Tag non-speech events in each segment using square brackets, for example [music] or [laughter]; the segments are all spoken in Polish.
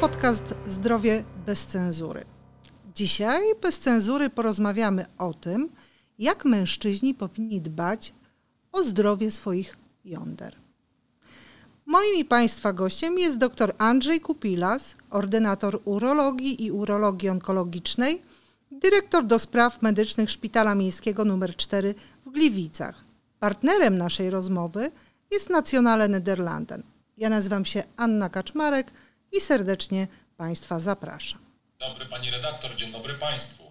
podcast Zdrowie bez cenzury. Dzisiaj bez cenzury porozmawiamy o tym, jak mężczyźni powinni dbać o zdrowie swoich jąder. Moim i Państwa gościem jest dr Andrzej Kupilas, ordynator urologii i urologii onkologicznej, dyrektor do spraw medycznych Szpitala Miejskiego nr 4 w Gliwicach. Partnerem naszej rozmowy jest Nacjonale Nederlanden. Ja nazywam się Anna Kaczmarek i serdecznie Państwa zapraszam. Dobry Pani redaktor, dzień dobry Państwu.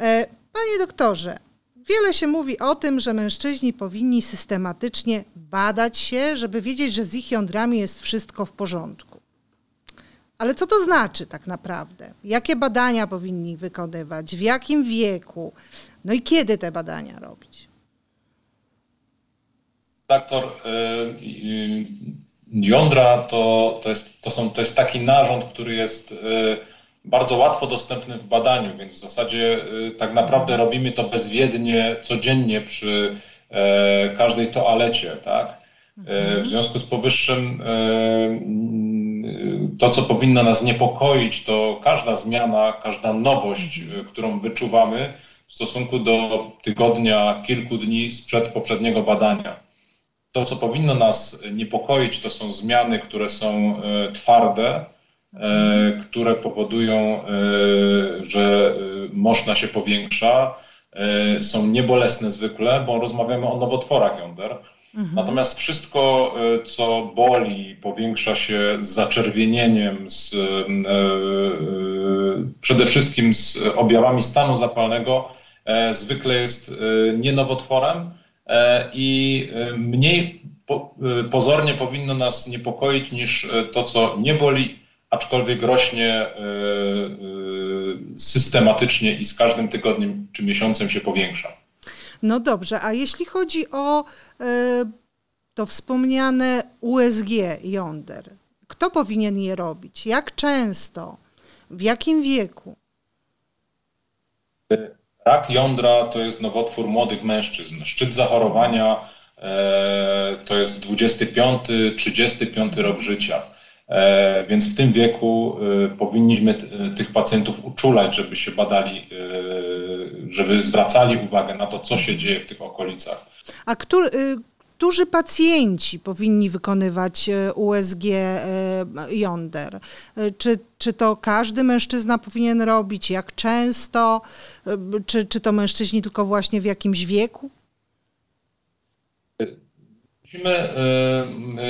E, panie doktorze, wiele się mówi o tym, że mężczyźni powinni systematycznie badać się, żeby wiedzieć, że z ich jądrami jest wszystko w porządku. Ale co to znaczy tak naprawdę? Jakie badania powinni wykonywać? W jakim wieku? No i kiedy te badania robić? Doktor, y, jądra to, to, jest, to, są, to jest taki narząd, który jest y, bardzo łatwo dostępny w badaniu, więc w zasadzie tak naprawdę robimy to bezwiednie, codziennie przy e, każdej toalecie, tak? E, mhm. W związku z powyższym e, to, co powinno nas niepokoić, to każda zmiana, każda nowość, mhm. którą wyczuwamy w stosunku do tygodnia, kilku dni sprzed poprzedniego badania. To, co powinno nas niepokoić, to są zmiany, które są e, twarde, e, które powodują, e, że moszna się powiększa, są niebolesne zwykle, bo rozmawiamy o nowotworach jąder. Mhm. Natomiast wszystko, co boli, powiększa się z zaczerwienieniem, z, przede wszystkim z objawami stanu zapalnego, zwykle jest nie nowotworem, i e, mniej e, pozornie powinno nas niepokoić niż to, co nie boli, aczkolwiek rośnie systematycznie i z każdym tygodniem czy miesiącem się powiększa. No dobrze, a jeśli chodzi o to wspomniane USG jąder, kto powinien je robić? Jak często? W jakim wieku? Rak jądra to jest nowotwór młodych mężczyzn. Szczyt zachorowania e, to jest 25-35 rok życia. E, więc w tym wieku e, powinniśmy tych pacjentów uczulać, żeby się badali, żeby zwracali uwagę na to, co się dzieje w tych okolicach. A który, którzy pacjenci powinni wykonywać e, USG e, jąder? E, czy, czy to każdy mężczyzna powinien robić? Jak często? Czy, czy to mężczyźni tylko właśnie w jakimś wieku? Musimy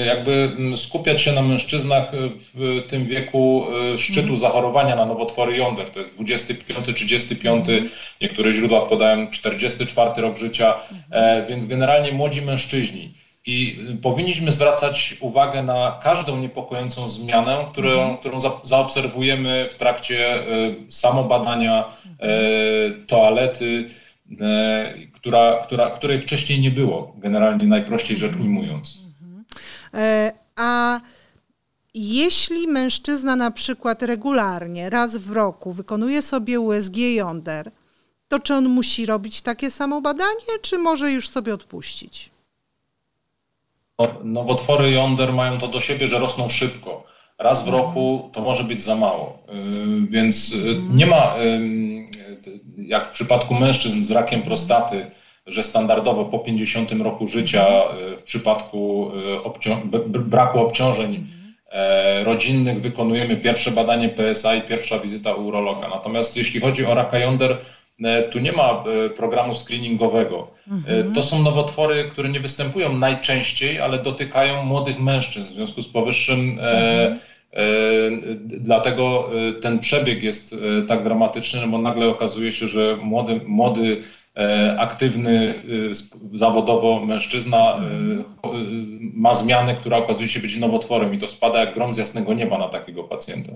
jakby skupiać się na mężczyznach w tym wieku szczytu mhm. zachorowania na nowotwory jąder. To jest 25, 35, mhm. niektóre źródła podają 44 rok życia, mhm. więc generalnie młodzi mężczyźni. I powinniśmy zwracać uwagę na każdą niepokojącą zmianę, którą, którą za, zaobserwujemy w trakcie samobadania toalety E, która, która, której wcześniej nie było, generalnie najprościej rzecz ujmując. E, a jeśli mężczyzna na przykład regularnie, raz w roku wykonuje sobie USG jąder, to czy on musi robić takie samo badanie, czy może już sobie odpuścić? Nowotwory jąder mają to do siebie, że rosną szybko. Raz w roku to może być za mało. Y, więc nie ma jak w przypadku mężczyzn z rakiem prostaty, że standardowo po 50 roku życia e, w przypadku e, obcią braku obciążeń e, rodzinnych wykonujemy pierwsze badanie PSA i pierwsza wizyta u urologa. Natomiast jeśli chodzi o raka jąder, tu nie ma programu screeningowego. Mhm. To są nowotwory, które nie występują najczęściej, ale dotykają młodych mężczyzn. W związku z powyższym mhm dlatego e, ten przebieg jest e, tak dramatyczny, no bo nagle okazuje się, że młody, młody aktywny zawodowo mężczyzna ma zmianę, która okazuje się być nowotworem i to spada jak grom z jasnego nieba na takiego pacjenta.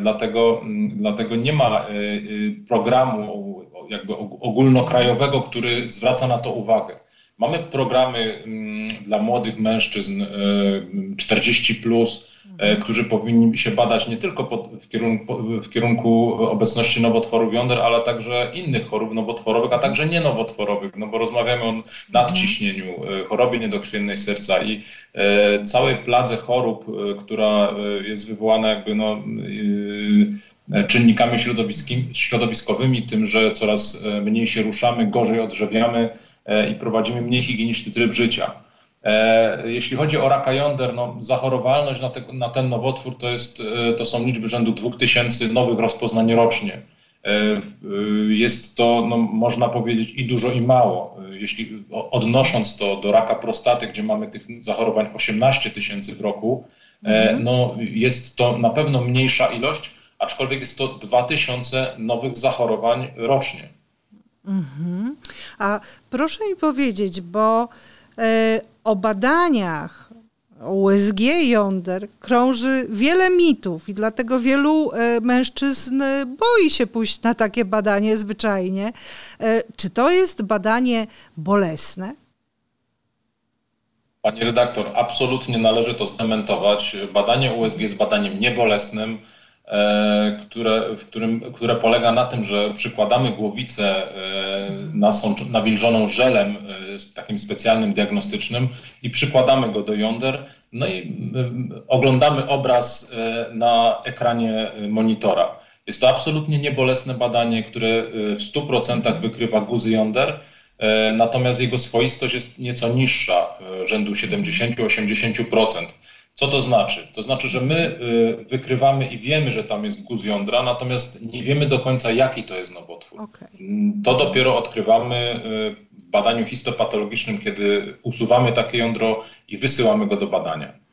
Dlatego, dlatego nie ma programu jakby ogólnokrajowego, który zwraca na to uwagę. Mamy programy dla młodych mężczyzn 40 plus. Którzy powinni się badać nie tylko pod, w, kierunku, w kierunku obecności nowotworów jąder, ale także innych chorób nowotworowych, a także nienowotworowych, no bo rozmawiamy o nadciśnieniu, chorobie niedokrwiennej serca i całej pladze chorób, która jest wywołana jakby no, czynnikami środowiskowymi, tym, że coraz mniej się ruszamy, gorzej odżywiamy i prowadzimy mniej higieniczny tryb życia. E, jeśli chodzi o raka jąder, no, zachorowalność na, te, na ten nowotwór to, jest, e, to są liczby rzędu 2000 nowych rozpoznań rocznie. E, jest to, no, można powiedzieć, i dużo, i mało. Jeśli odnosząc to do raka prostaty, gdzie mamy tych zachorowań 18 tysięcy w roku, mhm. no, jest to na pewno mniejsza ilość, aczkolwiek jest to 2000 nowych zachorowań rocznie. Mhm. A proszę mi powiedzieć, bo o badaniach USG jąder krąży wiele mitów i dlatego wielu e, mężczyzn boi się pójść na takie badanie zwyczajnie. E, czy to jest badanie bolesne? Pani redaktor, absolutnie należy to zdementować. Badanie USG jest badaniem niebolesnym E, które, w którym, które polega na tym, że przykładamy głowicę e, nawilżoną żelem e, takim specjalnym diagnostycznym i przykładamy go do jąder, no i oglądamy obraz na ekranie monitora. Jest to absolutnie niebolesne badanie, które w 100% wykrywa guzy jąder, natomiast jego swoistość jest nieco niższa, rzędu 70-80%. Co to znaczy? To znaczy, że my y, wykrywamy i wiemy, że tam jest guz jądra, natomiast nie wiemy do końca, jaki to jest nowotwór. Okay. To dopiero odkrywamy y, w badaniu histopatologicznym, kiedy usuwamy takie jądro i wysyłamy go do badania.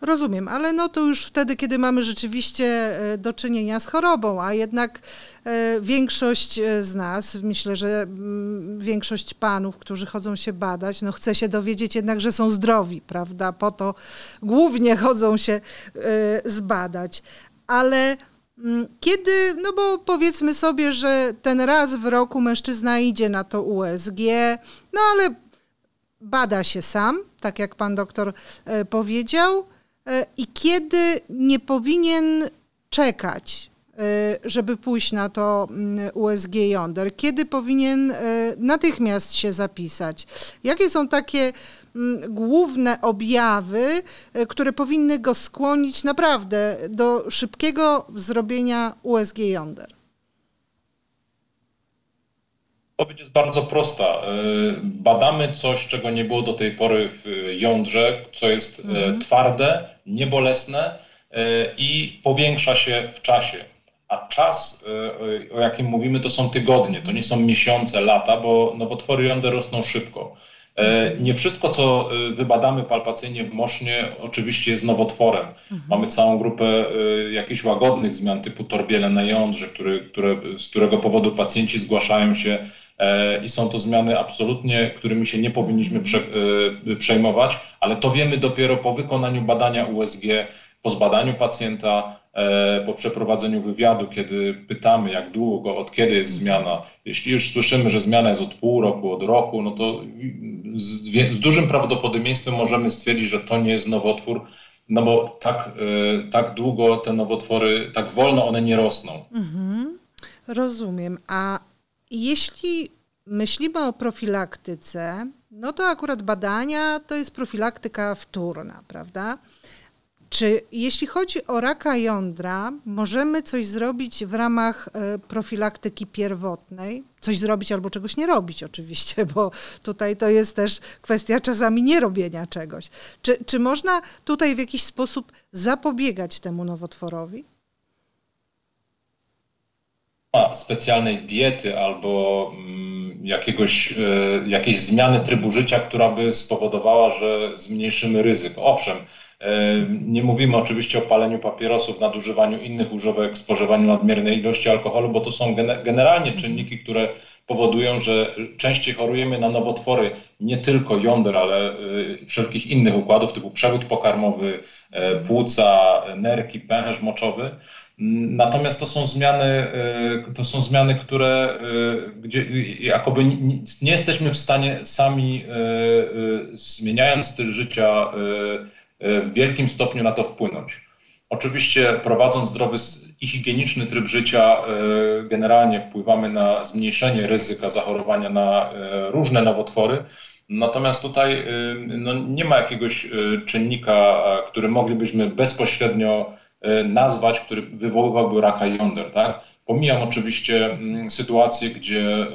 Rozumiem, ale no to już wtedy, kiedy mamy rzeczywiście e, do czynienia z chorobą, a jednak e, większość e, z nas, myślę, że mm, większość panów, którzy chodzą się badać, no chce się dowiedzieć jednak, że są zdrowi, prawda? Po to głównie chodzą się zbadać. Ale mm, kiedy, no bo powiedzmy sobie, że ten raz w roku mężczyzna idzie na to USG, no ale bada się sam, tak jak pan doktor powiedział, i kiedy nie powinien czekać, e, żeby pójść na to mm, USG Yonder? Kiedy powinien e, natychmiast się zapisać? Jakie są takie mm, główne objawy, które powinny go skłonić naprawdę do szybkiego zrobienia USG Yonder? Odpowiedź jest bardzo prosta. Badamy coś, czego nie było do tej pory w jądrze, co jest mhm. twarde, niebolesne e, i powiększa się w czasie. A czas, e, o jakim mówimy, to są tygodnie, to nie są miesiące, lata, bo nowotwory jąder rosną szybko. E, nie wszystko, co wybadamy palpacyjnie w mosznie, oczywiście jest nowotworem. Mhm. Mamy całą grupę jakichś łagodnych zmian typu torbiele na jądrze, który, które, z którego powodu pacjenci zgłaszają się i są to zmiany absolutnie, którymi się nie powinniśmy prze, przejmować, ale to wiemy dopiero po wykonaniu badania USG, po zbadaniu pacjenta, e, po przeprowadzeniu wywiadu, kiedy pytamy, jak długo, od kiedy jest zmiana. Jeśli już słyszymy, że zmiana jest od pół roku, od roku, no to z, z dużym prawdopodobieństwem możemy stwierdzić, że to nie jest nowotwór, no bo tak, e, tak długo te nowotwory, tak wolno one nie rosną. Mhm, rozumiem. A jeśli myślimy o profilaktyce, no to akurat badania to jest profilaktyka wtórna, prawda? Czy jeśli chodzi o raka jądra, możemy coś zrobić w ramach e, profilaktyki pierwotnej? Coś zrobić albo czegoś nie robić, [laughs] oczywiście, bo tutaj to jest też kwestia czasami nierobienia czegoś. Czy, czy można tutaj w jakiś sposób zapobiegać temu nowotworowi? Ma specjalnej diety albo mm, jakiegoś, e, jakiejś zmiany trybu życia, która by spowodowała, że zmniejszymy ryzyko. Owszem, e, nie mówimy oczywiście o paleniu papierosów, nadużywaniu innych używek, spożywaniu nadmiernej ilości alkoholu, bo to są generalnie czynniki, które powodują, że częściej chorujemy na nowotwory nie tylko jąder, ale e, wszelkich innych układów typu przewód pokarmowy, płuca, nerki, pęcherz moczowy. Natomiast to są zmiany, y, to są zmiany, które y, gdzie jakoby nie jesteśmy w stanie sami, y, zmieniając styl życia, w wielkim stopniu na to wpłynąć. Oczywiście prowadząc zdrowy i higieniczny tryb życia, generalnie wpływamy na zmniejszenie ryzyka zachorowania na różne nowotwory. Natomiast tutaj no, nie ma jakiegoś czynnika, który moglibyśmy bezpośrednio nazwać, który wywoływałby raka jąder. Tak? Pomijam oczywiście mm, sytuacje, gdzie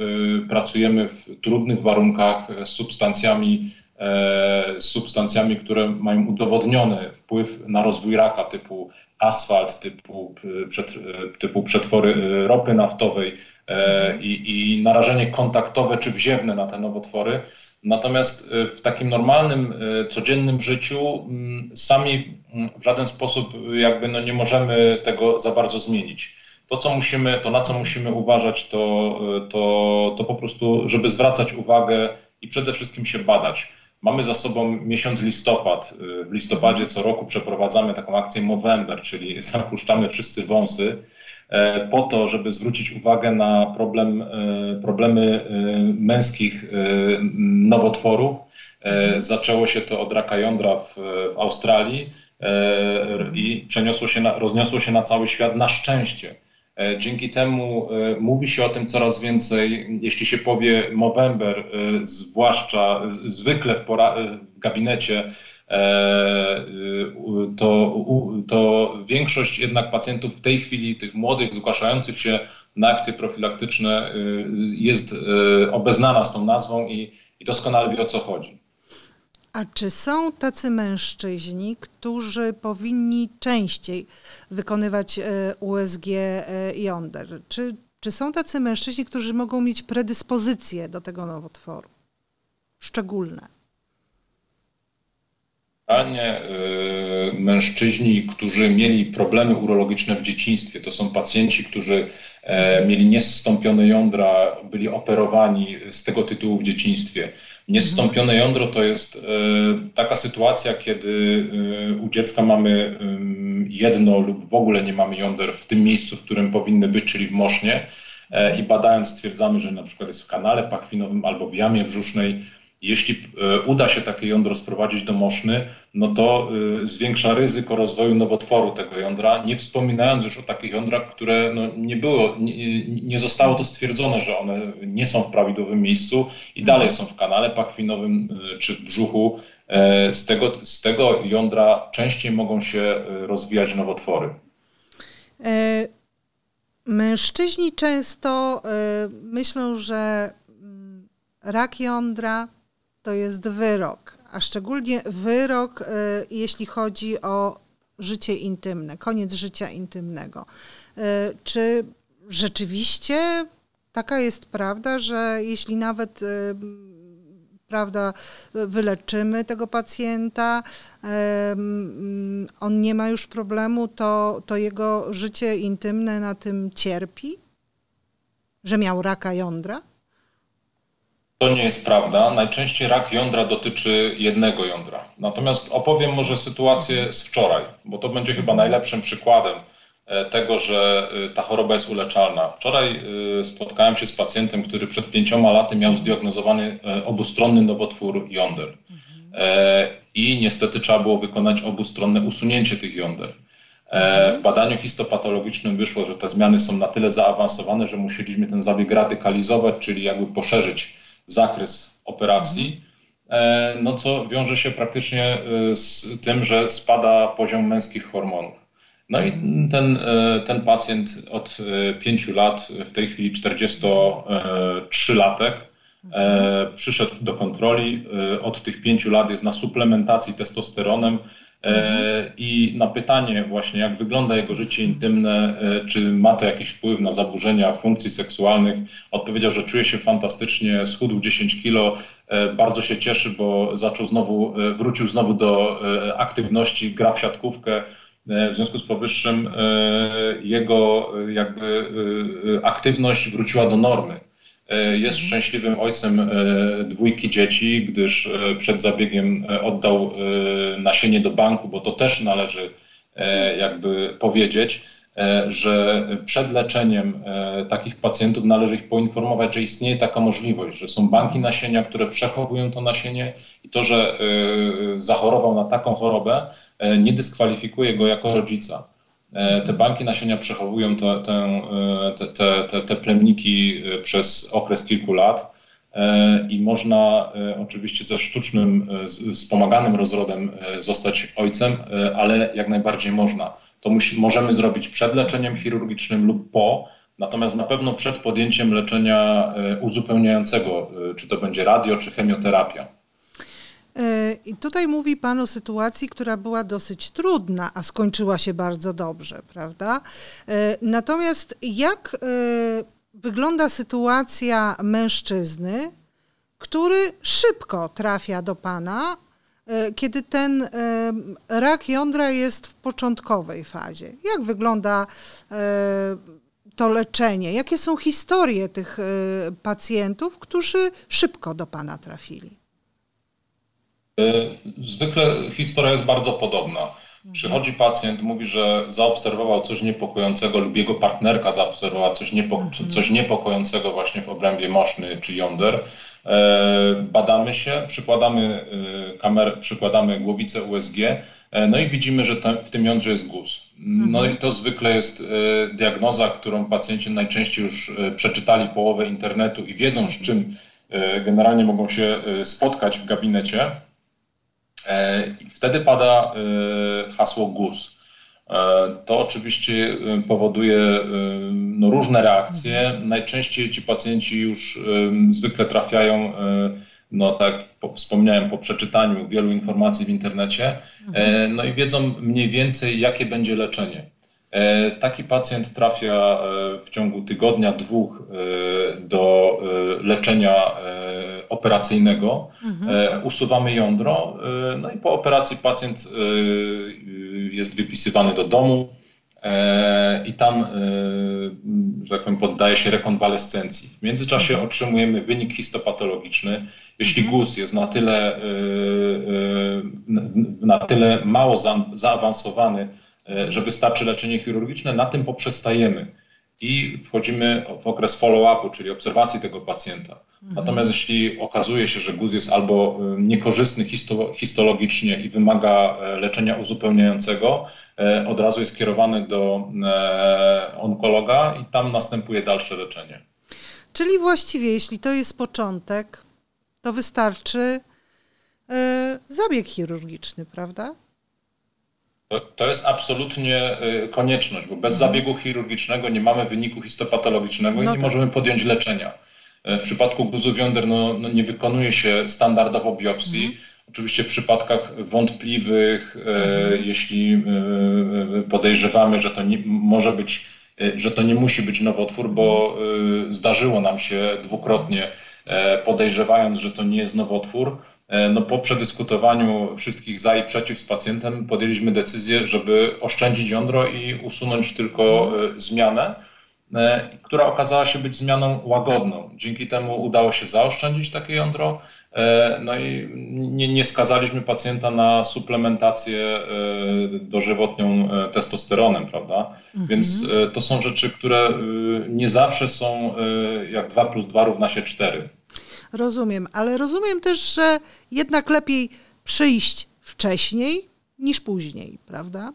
pracujemy w trudnych warunkach z substancjami, e, z substancjami, które mają udowodniony wpływ na rozwój raka, typu asfalt, typu, przed, typu przetwory ropy naftowej e, i, i narażenie kontaktowe czy wziewne na te nowotwory. Natomiast w takim normalnym, codziennym życiu mm, sami mm, w żaden sposób jakby no nie możemy tego za bardzo zmienić. To, co musimy, to na co musimy uważać, to, to, to po prostu, żeby zwracać uwagę i przede wszystkim się badać. Mamy za sobą miesiąc listopad. W listopadzie co roku przeprowadzamy taką akcję Movember, czyli [laughs] zapuszczamy wszyscy wąsy e, po to, żeby zwrócić uwagę na problem, e, problemy e, męskich nowotworów. Zaczęło się to od raka jądra w, w Australii i przeniosło się na, rozniosło się na cały świat na szczęście. E, dzięki temu e, mówi się o tym coraz więcej. Jeśli się powie Movember, e, zwłaszcza zwykle w, w gabinecie, to, to większość jednak pacjentów w tej chwili, tych młodych, zgłaszających się na akcje profilaktyczne, jest obeznana z tą nazwą i, i doskonale wie o co chodzi. A czy są tacy mężczyźni, którzy powinni częściej wykonywać e, USG jąder? E, czy, czy są tacy mężczyźni, którzy mogą mieć predyspozycje do tego nowotworu? Szczególne. Generalnie y, mężczyźni, którzy mieli problemy urologiczne w dzieciństwie, to są pacjenci, którzy mieli niezstąpione jądra, byli operowani z tego tytułu w dzieciństwie. Niezstąpione jądro to jest e, taka sytuacja, kiedy e, u dziecka mamy jedno lub w ogóle nie mamy jąder w tym miejscu, w którym powinny być, czyli w mosznie i badając stwierdzamy, że na przykład jest w kanale pachwinowym albo w jamie brzusznej jeśli e, uda się takie jądro sprowadzić do moszny, no to e, zwiększa ryzyko rozwoju nowotworu tego jądra, nie wspominając już o takich jądrach, które no nie było, nie, nie zostało to stwierdzone, że one nie są w prawidłowym miejscu i dalej są w kanale pachwinowym e, czy w brzuchu. Z tego, z tego jądra częściej mogą się rozwijać nowotwory. Mężczyźni często myślą, że mm, rak jądra to jest wyrok, a szczególnie wyrok, y, jeśli chodzi o życie intymne, koniec życia intymnego. Y, czy rzeczywiście taka jest prawda, że jeśli nawet y, prawda, wyleczymy tego pacjenta, on nie ma już problemu, to, to jego życie intymne na tym cierpi? Że miał raka jądra? To nie jest prawda. Najczęściej rak jądra dotyczy jednego jądra. Natomiast opowiem może sytuację z wczoraj, bo to będzie chyba najlepszym przykładem e, tego, że e, ta choroba jest uleczalna. Wczoraj e, spotkałem się z pacjentem, który przed pięcioma laty miał zdiagnozowany obustronny nowotwór jąder. I niestety trzeba było wykonać obustronne usunięcie tych jąder. W badaniu histopatologicznym wyszło, że te zmiany są na tyle zaawansowane, że musieliśmy ten zabieg radykalizować, czyli jakby poszerzyć zakres operacji, e, no co wiąże się praktycznie e, z tym, że spada poziom męskich hormonów. No i ten, e, ten pacjent od 5 lat, w tej chwili 43-latek, przyszedł do kontroli. Od tych 5 lat jest na suplementacji testosteronem I na pytanie właśnie, jak wygląda jego życie intymne, e, czy ma to jakiś wpływ na zaburzenia funkcji seksualnych, odpowiedział, że czuje się fantastycznie, schudł 10 kilo, e, bardzo się cieszy, bo zaczął znowu, wrócił znowu do aktywności, gra w siatkówkę. W związku z powyższym jego jakby aktywność wróciła do normy. E, jest mhm. szczęśliwym ojcem e, dwójki dzieci, gdyż e, przed zabiegiem oddał nasienie do banku, bo to też należy jakby powiedzieć. że przed leczeniem takich pacjentów należy ich poinformować, że istnieje taka możliwość, że są banki nasienia, które przechowują to nasienie i to, że zachorował na taką chorobę, nie dyskwalifikuje go jako rodzica. Te banki nasienia przechowują te, te, te, te plemniki przez okres kilku lat. E, i można e, oczywiście ze sztucznym, e, wspomaganym rozrodem zostać ojcem, ale jak najbardziej można. To musi, możemy zrobić przed leczeniem chirurgicznym lub po, natomiast na pewno przed podjęciem leczenia uzupełniającego, czy to będzie radio, czy chemioterapia. I tutaj mówi Pan o sytuacji, która była dosyć trudna, a skończyła się bardzo dobrze, prawda? Natomiast jak wygląda sytuacja mężczyzny, który szybko trafia do Pana, e, kiedy ten e, rak jądra jest w początkowej fazie. Jak wygląda e, to leczenie? Jakie są historie tych pacjentów, którzy szybko do Pana trafili? Zwykle historia jest bardzo podobna. Przychodzi pacjent, mówi, że zaobserwował coś niepokojącego lub jego partnerka zaobserwowała coś, mhm. coś niepokojącego właśnie w obrębie moszny czy jąder. E, badamy się, przykładamy e, kamerę, przykładamy głowicę USG, no i widzimy, że w tym jądrze jest guz. No mhm. i to zwykle jest diagnoza, którą pacjenci najczęściej już przeczytali połowę internetu i wiedzą, z czym generalnie mogą się spotkać w gabinecie. E, wtedy pada e, hasło GUS. E, to oczywiście powoduje no, różne reakcje. Mhm. Najczęściej ci pacjenci już zwykle trafiają, no tak wspomniałem, po przeczytaniu wielu informacji w internecie, mhm. no i wiedzą mniej więcej, jakie będzie leczenie. Taki pacjent trafia w ciągu tygodnia, dwóch do leczenia operacyjnego, mhm. E, usuwamy jądro, e, no i po operacji pacjent e, jest wypisywany do domu i tam, że tak powiem, poddaje się rekonwalescencji. W międzyczasie mhm. otrzymujemy wynik histopatologiczny. Jeśli mhm. guz jest na tyle, na tyle mało zaawansowany, że wystarczy leczenie chirurgiczne, na tym poprzestajemy i wchodzimy w okres follow-upu, czyli obserwacji tego pacjenta. Mhm. Natomiast jeśli okazuje się, że guz jest albo y, niekorzystny histologicznie i wymaga e, leczenia uzupełniającego, e, od razu jest kierowany do e, onkologa i tam następuje dalsze leczenie. Czyli właściwie, jeśli to jest początek, to wystarczy zabieg chirurgiczny, prawda? To, to jest absolutnie konieczność, bo bez mhm. zabiegu chirurgicznego nie mamy wyniku histopatologicznego no i nie tak. możemy podjąć leczenia. W przypadku guzów jąder no, no nie wykonuje się standardowo biopsji. Mhm. Oczywiście w przypadkach wątpliwych, e, mhm. jeśli e, podejrzewamy, że to nie może być, e, że to nie musi być nowotwór, bo zdarzyło nam się dwukrotnie, podejrzewając, że to nie jest nowotwór, no po przedyskutowaniu wszystkich za i przeciw z pacjentem podjęliśmy decyzję, żeby oszczędzić jądro i usunąć tylko zmianę. E, która okazała się być zmianą łagodną. Dzięki temu udało się zaoszczędzić takie jądro, e, no i nie, nie skazaliśmy pacjenta na suplementację e, dożywotnią testosteronem, prawda? Mhm. Więc to są rzeczy, które nie zawsze są jak 2 plus 2 równa się 4. Rozumiem, ale rozumiem też, że jednak lepiej przyjść wcześniej niż później, prawda?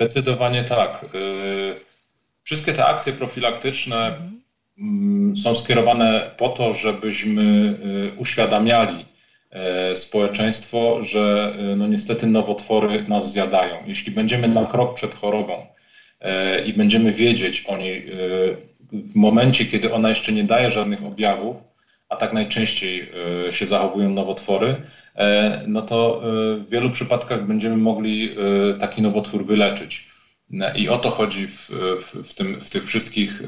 Zdecydowanie tak. Wszystkie te akcje profilaktyczne mm, są skierowane po to, żebyśmy y, uświadamiali e, społeczeństwo, że y, no niestety nowotwory nas zjadają. Jeśli będziemy na krok przed chorobą i będziemy wiedzieć o niej y, w momencie, kiedy ona jeszcze nie daje żadnych objawów, a tak najczęściej się zachowują nowotwory, e, no to w wielu przypadkach będziemy mogli taki nowotwór wyleczyć. I o to chodzi w, w, tym, w tych wszystkich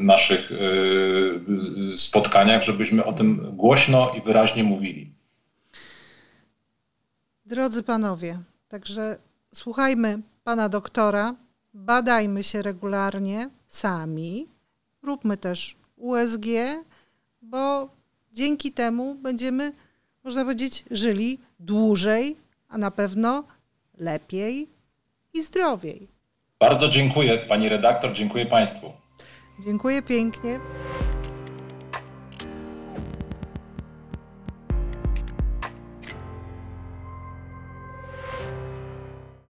naszych e, spotkaniach, żebyśmy o tym głośno i wyraźnie mówili. Drodzy panowie, także słuchajmy pana doktora, badajmy się regularnie sami, róbmy też USG, bo dzięki temu będziemy, można powiedzieć, żyli dłużej, a na pewno lepiej i zdrowiej. Bardzo dziękuję pani redaktor, dziękuję państwu. Dziękuję pięknie.